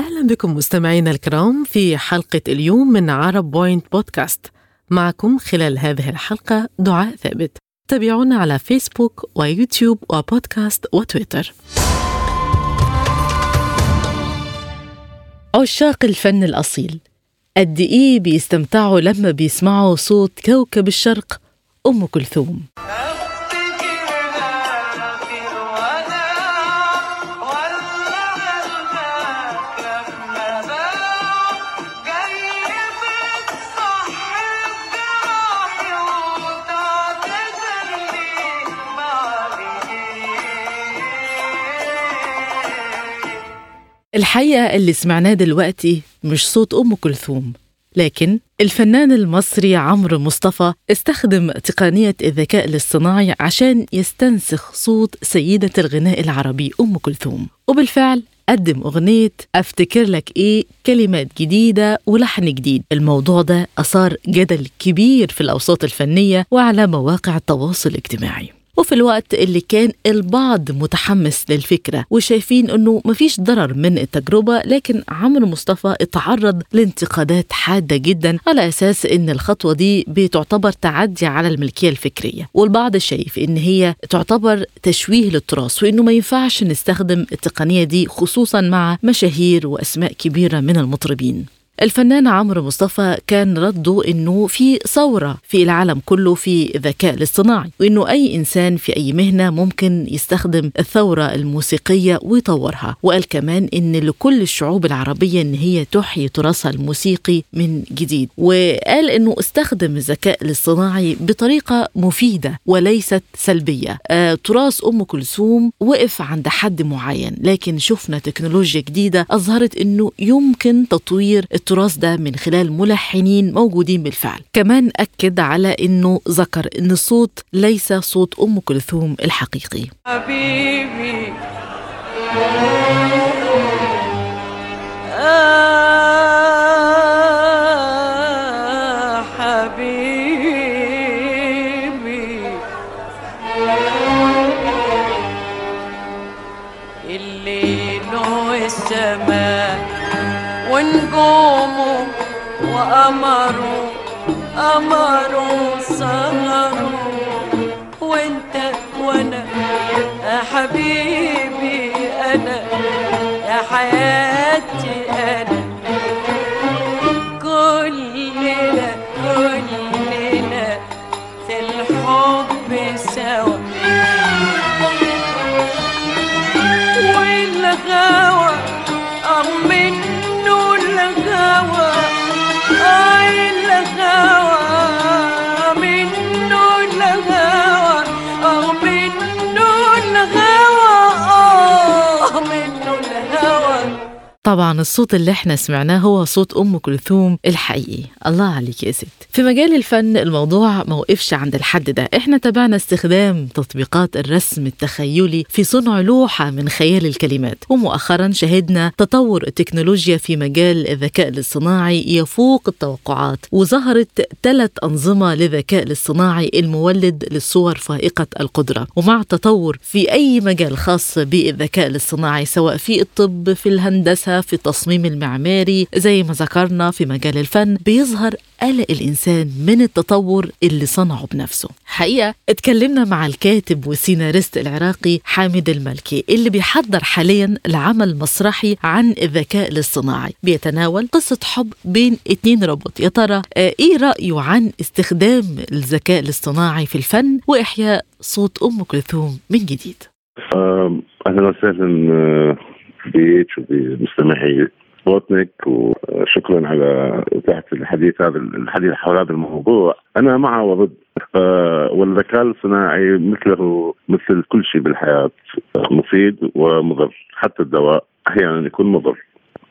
أهلا بكم مستمعينا الكرام في حلقة اليوم من عرب بوينت بودكاست. معكم خلال هذه الحلقة دعاء ثابت. تابعونا على فيسبوك ويوتيوب وبودكاست وتويتر. عشاق الفن الأصيل. قد إيه بيستمتعوا لما بيسمعوا صوت كوكب الشرق أم كلثوم. الحقيقة اللي سمعناه دلوقتي مش صوت أم كلثوم لكن الفنان المصري عمرو مصطفى استخدم تقنية الذكاء الاصطناعي عشان يستنسخ صوت سيدة الغناء العربي أم كلثوم. وبالفعل قدم أغنية أفتكر لك إيه كلمات جديدة ولحن جديد. الموضوع ده أثار جدل كبير في الأوساط الفنية وعلى مواقع التواصل الاجتماعي. وفي الوقت اللي كان البعض متحمس للفكرة وشايفين أنه مفيش ضرر من التجربة لكن عمرو مصطفى اتعرض لانتقادات حادة جدا على أساس أن الخطوة دي بتعتبر تعدي على الملكية الفكرية. والبعض شايف أن هي تعتبر تشويه للتراث وأنه ما ينفعش نستخدم التقنية دي خصوصا مع مشاهير وأسماء كبيرة من المطربين. الفنان عمرو مصطفى كان رده إنه في ثورة في العالم كله في الذكاء الاصطناعي وإنه أي إنسان في أي مهنة ممكن يستخدم الثورة الموسيقية ويطورها. وقال كمان إن لكل الشعوب العربية إن هي تحيي تراثها الموسيقي من جديد. وقال إنه استخدم الذكاء الاصطناعي بطريقة مفيدة وليست سلبية. آه تراث أم كلثوم وقف عند حد معين لكن شفنا تكنولوجيا جديدة أظهرت إنه يمكن تطوير التراث ده من خلال ملحنين موجودين بالفعل. كمان أكد على أنه ذكر أن الصوت ليس صوت أم كلثوم الحقيقي. حبيبي. وقمره قمره سهره وانت وأنا يا حبيبي أنا يا حياتي أنا طبعا الصوت اللي إحنا سمعناه هو صوت أم كلثوم الحقيقي. الله عليك يا ست. في مجال الفن الموضوع ما وقفش عند الحد ده. إحنا تابعنا استخدام تطبيقات الرسم التخيلي في صنع لوحة من خيال الكلمات. ومؤخرا شهدنا تطور التكنولوجيا في مجال الذكاء الاصطناعي يفوق التوقعات وظهرت ثلاث أنظمة للذكاء الاصطناعي المولد للصور فائقة القدرة. ومع التطور في أي مجال خاص بالذكاء الاصطناعي سواء في الطب في الهندسة في التصميم المعماري. زي ما ذكرنا في مجال الفن بيظهر قلق الإنسان من التطور اللي صنعه بنفسه. حقيقة اتكلمنا مع الكاتب والسيناريست العراقي حامد الملكي اللي بيحضر حاليا العمل مسرحي عن الذكاء الاصطناعي. بيتناول قصة حب بين اتنين روبوت. يا ترى آه، إيه رأيه عن استخدام الذكاء الاصطناعي في الفن وإحياء صوت أم كلثوم من جديد؟ آم، أهلا وسهلا بيك وبمستمعي سبوتنيك وشكرا على إتاحة الحديث هذا الحديث حول هذا الموضوع. أنا مع وضد. والذكاء الصناعي مثله مثل كل شيء بالحياة مفيد ومضر حتى الدواء أحيانا يكون مضر.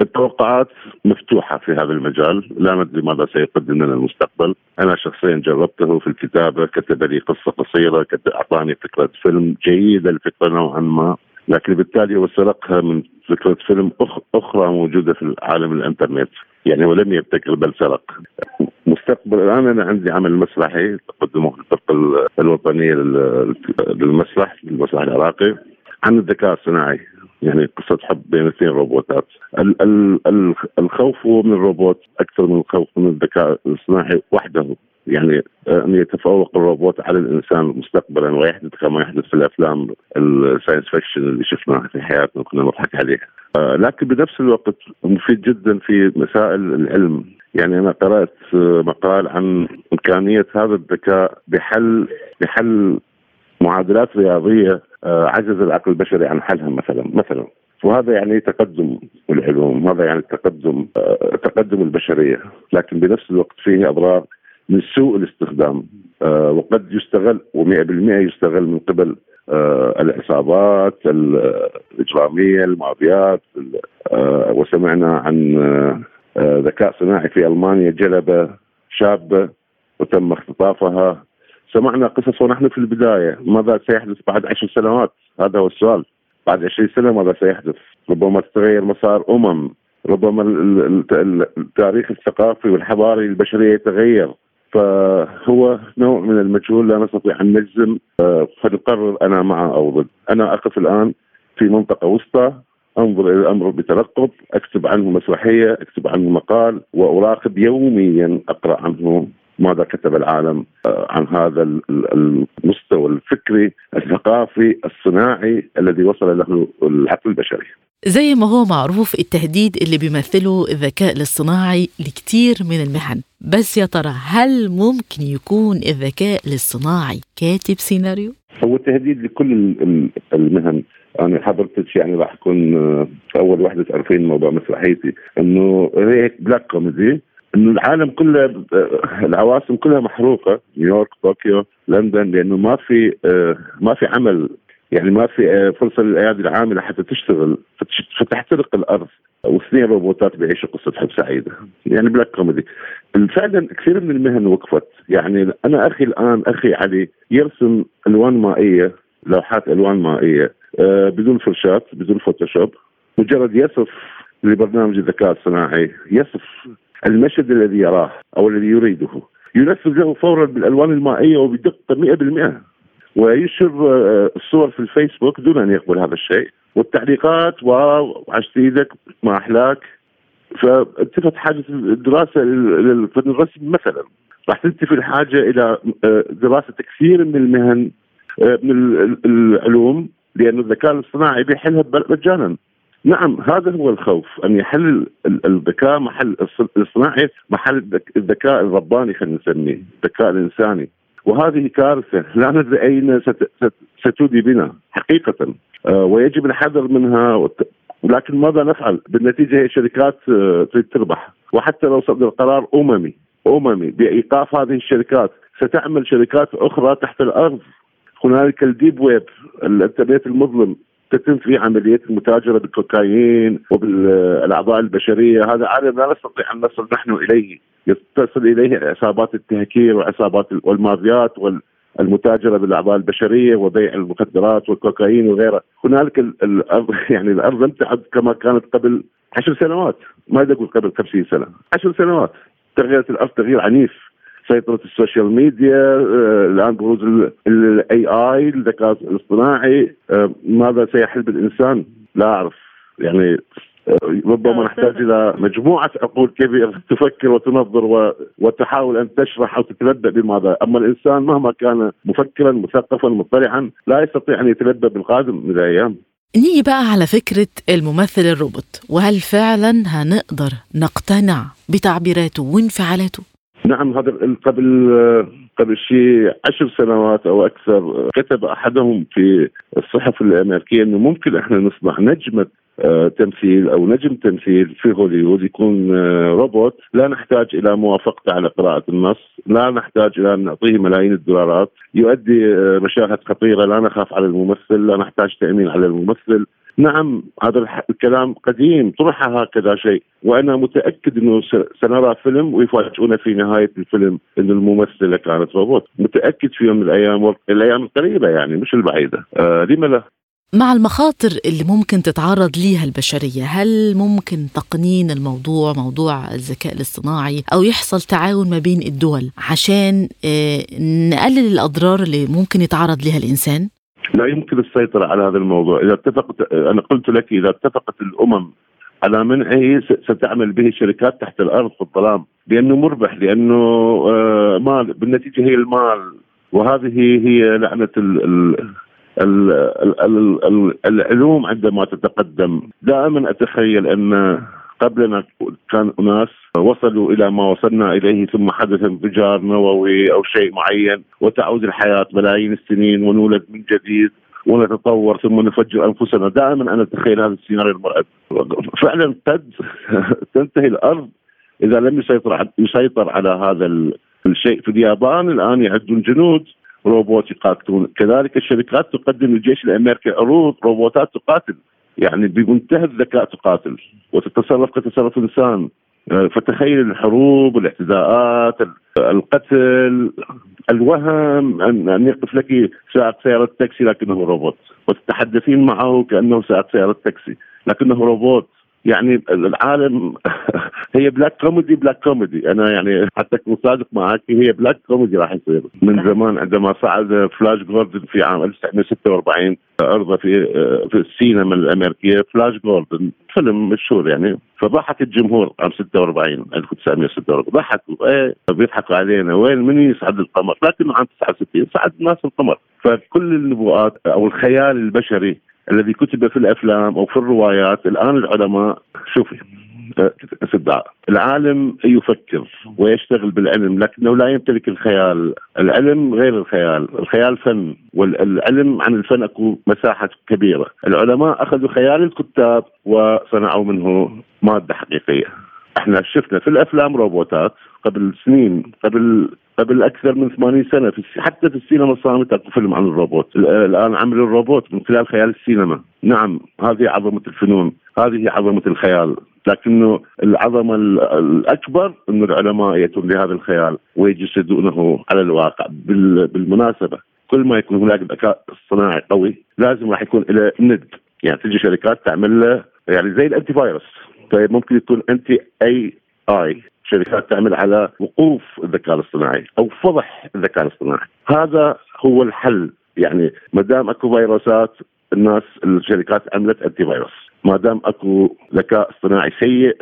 التوقعات مفتوحة في هذا المجال. لا ندري ماذا سيقدم لنا المستقبل. أنا شخصيا جربته في الكتابة كتب لي قصة قصيرة أعطاني فكرة فيلم جيدة الفكرة نوعا ما. لكن بالتالي هو سرقها من فكرة فيلم أخ أخرى موجودة في عالم الإنترنت. يعني ولم يبتكر بل سرق. مستقبل الآن أنا عندي عمل مسرحي تقدمه الوطنية لل- للمسرح المسرح العراقي عن الذكاء الصناعي. يعني قصة حب بين اثنين روبوتات. ال ال ال الخوف من الروبوت أكثر من الخوف من الذكاء الاصطناعي وحده. يعني أن يتفوق الروبوت على الإنسان مستقبلا ويحدث كما يحدث في الأفلام ال science fiction اللي شفناها في حياتنا وكنا نضحك عليها. آه، لكن بنفس الوقت مفيد جدا في مسائل العلم. يعني أنا قرأت آه، مقال عن إمكانية هذا الذكاء بحل بحل معادلات رياضية عجز العقل البشري عن حلها مثلا مثلا. وهذا يعني تقدم العلوم هذا يعني تقدم تقدم البشرية. لكن بنفس الوقت فيه اضرار من سوء الاستخدام آه وقد يستغل و100% يستغل من قبل آه العصابات الإجرامية المافيات آه وسمعنا عن آه، آه، ذكاء صناعي في ألمانيا جلب شابة وتم اختطافها. سمعنا قصص ونحن في البداية. ماذا سيحدث بعد عشر سنوات؟ هذا هو السؤال. بعد 20 سنة ماذا سيحدث؟ ربما تتغير مسار أمم. ربما التاريخ الثقافي والحضاري البشرية يتغير. فهو نوع من المجهول. لا نستطيع أن نجزم. آه، فنقرر أنا مع أو ضد، أنا أقف الآن في منطقة وسطى. أنظر إلى الأمر بترقب، أكتب عنه مسرحية، أكتب عنه مقال. واراقب يوميا أقرأ عنه. ماذا كتب العالم آه، عن هذا المستوى الفكري الثقافي الصناعي الذي وصل له العقل البشري. زي ما هو معروف التهديد اللي بيمثله الذكاء الاصطناعي لكتير من المهن بس يا ترى هل ممكن يكون الذكاء الاصطناعي كاتب سيناريو؟ هو التهديد لكل المهن أنا حضرتك يعني راح اكون آه، أول وحدة تعرفين موضوع مسرحيتي إنه هيك black comedy العالم كله العواصم كلها محروقة. نيويورك طوكيو لندن لأنه ما في ما في عمل. يعني ما في آه، فرصة للأيادي العاملة حتى تشتغل فتحترق الأرض. واثنين روبوتات بيعيشوا قصة حب سعيدة. يعني black comedy. فعلا كثير من المهن وقفت. يعني أنا أخي الآن أخي علي يرسم ألوان مائية لوحات ألوان مائية آه بدون فرشات بدون فوتوشوب. مجرد يصف لبرنامج الذكاء الصناعي يصف المشهد الذي يراه أو الذي يريده ينفذ له فورا بالألوان المائية وبدقة 100% وينشر آه، الصور في الفيسبوك دون أن يقبل هذا الشيء والتعليقات واو عشت إيدك ما أحلاك؟ فالتفت حاجة الدراسة للفن الرسمي مثلا راح تنتفي الحاجة إلى آه، دراسة كثير من المهن آه، من العلوم لأن الذكاء الاصطناعي بيحلها مجانا. نعم هذا هو الخوف أن يحل الذكاء محل الاصطناعي محل الذكاء الرباني خلينا نسميه الذكاء الإنساني. وهذه كارثة لا ندري أين ستودي بنا حقيقة. آه، ويجب الحذر منها ولكن ماذا نفعل؟ بالنتيجة هي شركات آه، تريد تربح. وحتى لو صدر قرار أممي أممي بإيقاف هذه الشركات ستعمل شركات أخرى تحت الأرض. هنالك ال deep web الانترنت المظلم. تتم فيه عملية المتاجرة بالكوكايين وبالأعضاء البشرية. هذا عالم لا نستطيع أن نصل نحن إليه. تصل إليه عصابات التهكير وعصابات والمافيات والمتاجرة بالأعضاء البشرية وبيع المخدرات والكوكايين وغيرها هنالك الأرض يعني الأرض لم تعد كما كانت قبل عشر سنوات. ما أقول قبل خمسين سنة. عشر سنوات تغيرت الأرض تغيير عنيف. سيطرة ال social media آه، الآن بروز ال AI الذكاء الاصطناعي آه، ماذا سيحل بالإنسان؟ لا أعرف. يعني آه، ربما نحتاج إلى مجموعة عقول كبيره تفكر وتنظر وتحاول أن تشرح أو تتلبى بماذا، أما الإنسان مهما كان مفكرا مثقفا مطلعا لا يستطيع أن يتلبى بالقادم من الأيام. نيجي بقى على فكرة الممثل الروبوت. وهل فعلا هنقدر نقتنع بتعبيراته وانفعالاته؟ نعم هذا قبل قبل شيء عشر سنوات أو أكثر كتب أحدهم في الصحف الأمريكية إنه ممكن إحنا نصنع نجمه آه، تمثيل أو نجم تمثيل في هوليوود يكون آه، روبوت. لا نحتاج إلى موافقته على قراءة النص، لا نحتاج إلى أن نعطيه ملايين الدولارات، يؤدي آه، مشاهد خطيرة لا نخاف على الممثل، لا نحتاج تأمين على الممثل، نعم هذا الكلام قديم طرح هكذا شيء. وأنا متأكد إنه سنرى فيلم ويفاجئونا في نهاية الفيلم إن الممثلة كانت روبوت. متأكد في يوم من الأيام الأيام القريبة يعني مش البعيدة. آه لما لا؟ مع المخاطر اللي ممكن تتعرض ليها البشرية هل ممكن تقنين الموضوع موضوع الذكاء الاصطناعي أو يحصل تعاون ما بين الدول عشان آه، نقلل الأضرار اللي ممكن يتعرض لها الإنسان؟ لا يمكن السيطرة على هذا الموضوع. إذا اتفقت أنا قلت لك إذا اتفقت الأمم على منعه ستعمل به شركات تحت الأرض في الظلام لأنه مربح لأنه آه، مال بالنتيجة هي المال. وهذه هي لعنة ال ال ال العلوم عندما تتقدم. دائما أتخيل أن قبلنا كان أناس وصلوا إلى ما وصلنا إليه ثم حدث انفجار نووي أو شيء معين وتعود الحياة ملايين السنين ونولد من جديد ونتطور ثم نفجر أنفسنا. دائما أنا أتخيل هذا السيناريو المرعب. فعلا قد تنتهي الأرض إذا لم يسيطر يسيطر على هذا الشيء. في اليابان الآن يعدون جنود روبوت يقاتلون. كذلك الشركات تقدم للجيش الأمريكي عروض روبوتات تقاتل. يعني بمنتهى الذكاء تقاتل. وتتصرف كتصرف إنسان. فتخيل الحروب الاعتداءات القتل الوهم ان أن يقف لك سائق سيارة تاكسي لكنه روبوت. وتتحدثين معه كأنه سائق سيارة تاكسي لكنه روبوت. يعني العالم هي black comedy black comedy أنا يعني حتى اكون صادق معك هي black comedy راح يصير. من زمان عندما صعد فلاش جوردن في عام 1946 عرضه في في السينما الأمريكية فلاش جوردن فيلم مشهور يعني. فضحك الجمهور عام 46 1946 ضحكوا. إيه بيضحكوا علينا. وين؟ من يصعد القمر؟ لكنه عام 69 صعد الناس القمر. فكل النبوءات أو الخيال البشري الذي كتب في الأفلام أو في الروايات الآن العلماء شوفي. استدعاء العالم يفكر ويشتغل بالعلم لكنه لا يمتلك الخيال. العلم غير الخيال. الخيال فن والعلم عن الفن أكو مساحة كبيرة. العلماء أخذوا خيال الكتاب وصنعوا منه مادة حقيقية. إحنا شفنا في الأفلام روبوتات قبل سنين قبل قبل أكثر من 80 سنة. في حتى في السينما الصامته أكو فيلم عن الروبوت. الآن عمل الروبوت من خلال خيال السينما. نعم هذه عظمة الفنون. هذه عظمة الخيال. لكنه العظمه الأكبر إنه العلماء يأتون لهذا الخيال ويجسدونه على الواقع بالمناسبة. كل ما يكون هناك ذكاء اصطناعي قوي لازم راح يكون له ند. يعني تجي شركات تعمل له يعني زي الانتي فايروس طيب ممكن يكون انتي اي اي شركات تعمل على وقوف الذكاء الاصطناعي أو فضح الذكاء الاصطناعي. هذا هو الحل. يعني ما دام أكو فيروسات الناس الشركات عملت انتي فيروس ما دام اكو ذكاء اصطناعي سيء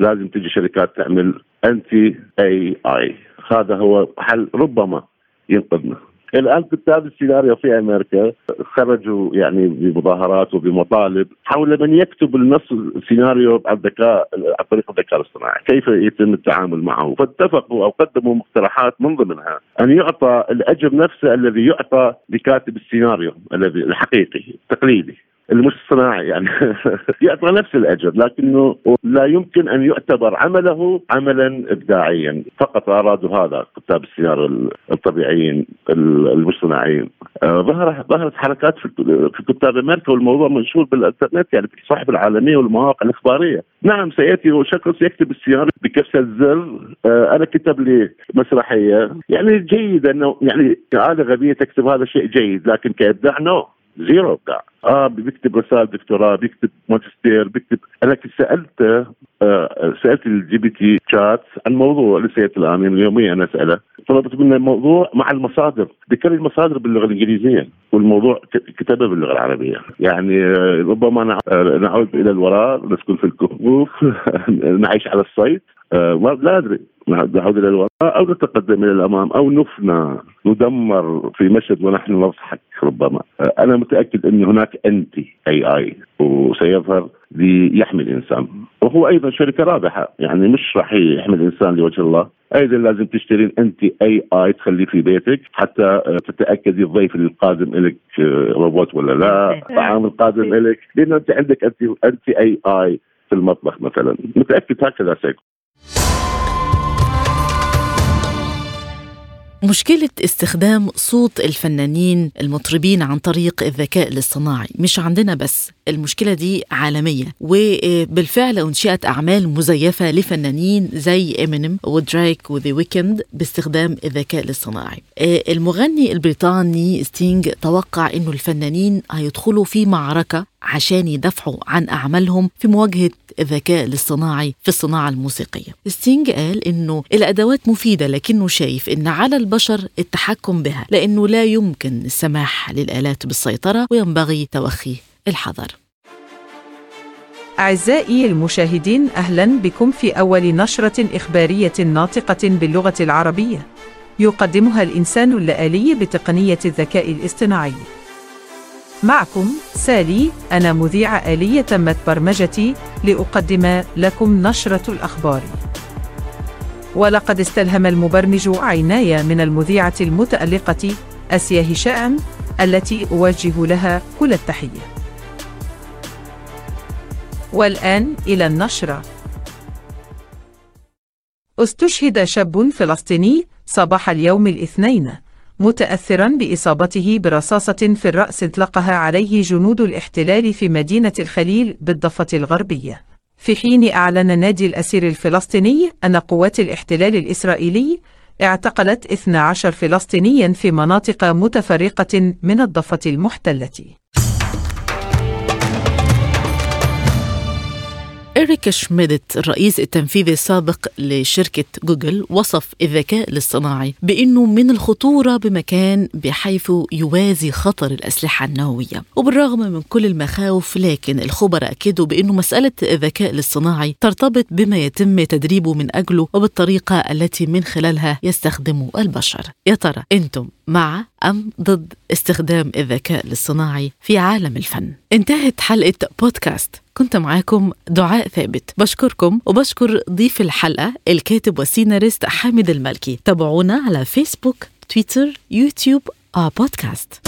لازم تجي شركات تعمل انتي اي اي هذا هو حل ربما ينقذنا. الآن كتاب السيناريو في أمريكا خرجوا يعني بمظاهرات وبمطالب حول من يكتب النص السيناريو عن الذكاء عن طريق الذكاء الاصطناعي، كيف يتم التعامل معه؟ فاتفقوا أو قدموا مقترحات من ضمنها أن يعطى الأجر نفسه الذي يعطى لكاتب السيناريو الذي الحقيقي التقليدي المش الصناعي يعني يعطى نفس الأجر لكنه لا يمكن أن يعتبر عمله عملا ابداعيا. فقط ارادوا هذا كتاب السيناريو الطبيعيين المش صناعيين. آه، ظهر ظهرت حركات في كتاب أمريكا والموضوع منشور بالانترنت يعني في الصحف العالمية والمواقع الإخبارية. نعم سيأتي شخص يكتب السيناريو بكبسه زر آه، أنا كتب لي مسرحية. يعني جيد انه يعني عاده غبية تكتب هذا شيء جيد لكن كإبداع no. zero أبداع. آه بيكتب رسائل دكتوراه بيكتب ماجستير بيكتب أنا كنت سالت آه سألت ال GPT chat عن موضوع لسه الآن يعني يوميا أنا أسأله. طلبت منه الموضوع مع المصادر. ذكر المصادر باللغة الإنجليزية والموضوع كتبه باللغة العربية. يعني آه ربما آه، نعود إلى الوراء نسكن في الكهوف نعيش على الصيد. لا أدري. نعود إلى الوراء. أو نتقدم إلى الأمام أو نفنى ندمر في مشهد ونحن نضحك ربما. أنا متأكد أن هناك أنتي اي اي وسيظهر ليحمي الإنسان. وهو أيضا شركة رابحة يعني مش راح يحمي الإنسان لوجه الله. أيضا لازم تشترين انت اي اي تخليه في بيتك حتى تتأكدي الضيف القادم لك روبوت ولا لا الطعام القادم لك لأنه أنت عندك انت AI في المطبخ مثلا. متأكد هكذا سيكون. مشكلة استخدام صوت الفنانين المطربين عن طريق الذكاء الاصطناعي. مش عندنا بس المشكلة دي عالمية. وبالفعل أنشئت أعمال مزيفة لفنانين زي إمينيم ودرايك وذي ويكند باستخدام الذكاء الاصطناعي. المغني البريطاني ستينج توقع أنه الفنانين هيدخلوا في معركة عشان يدافعوا عن أعمالهم في مواجهة الذكاء الاصطناعي في الصناعة الموسيقية. ستينج قال إنه الأدوات مفيدة لكنه شايف إن على البشر التحكم بها لأنه لا يمكن السماح للآلات بالسيطرة وينبغي توخي الحذر. أعزائي المشاهدين أهلا بكم في أول نشرة إخبارية ناطقة باللغة العربية. يقدمها الإنسان اللآلي بتقنية الذكاء الاصطناعي. معكم سالي أنا مذيعة آلية تمت برمجتي لأقدم لكم نشرة الأخبار. ولقد استلهم المبرمج عيناي من المذيعة المتألقة أسيا هشام التي أوجه لها كل التحية. والآن إلى النشرة. استشهد شاب فلسطيني صباح اليوم الاثنين. متأثرا بإصابته برصاصة في الرأس اطلقها عليه جنود الاحتلال في مدينة الخليل بالضفة الغربية. في حين أعلن نادي الأسير الفلسطيني أن قوات الاحتلال الإسرائيلي اعتقلت 12 فلسطينيا في مناطق متفرقة من الضفة المحتلة. إريك شميدت الرئيس التنفيذي السابق لشركة جوجل وصف الذكاء الاصطناعي بأنه من الخطورة بمكان بحيث يوازي خطر الأسلحة النووية. وبالرغم من كل المخاوف لكن الخبراء أكدوا بأنه مسألة الذكاء الاصطناعي ترتبط بما يتم تدريبه من أجله وبالطريقة التي من خلالها يستخدمه البشر. يا ترى أنتم مع أم ضد استخدام الذكاء الاصطناعي في عالم الفن. انتهت حلقة بودكاست. كنت معاكم دعاء ثابت. بشكركم وبشكر ضيف الحلقة الكاتب والسيناريست حامد المالكي تابعونا على فيسبوك تويتر يوتيوب آه بودكاست.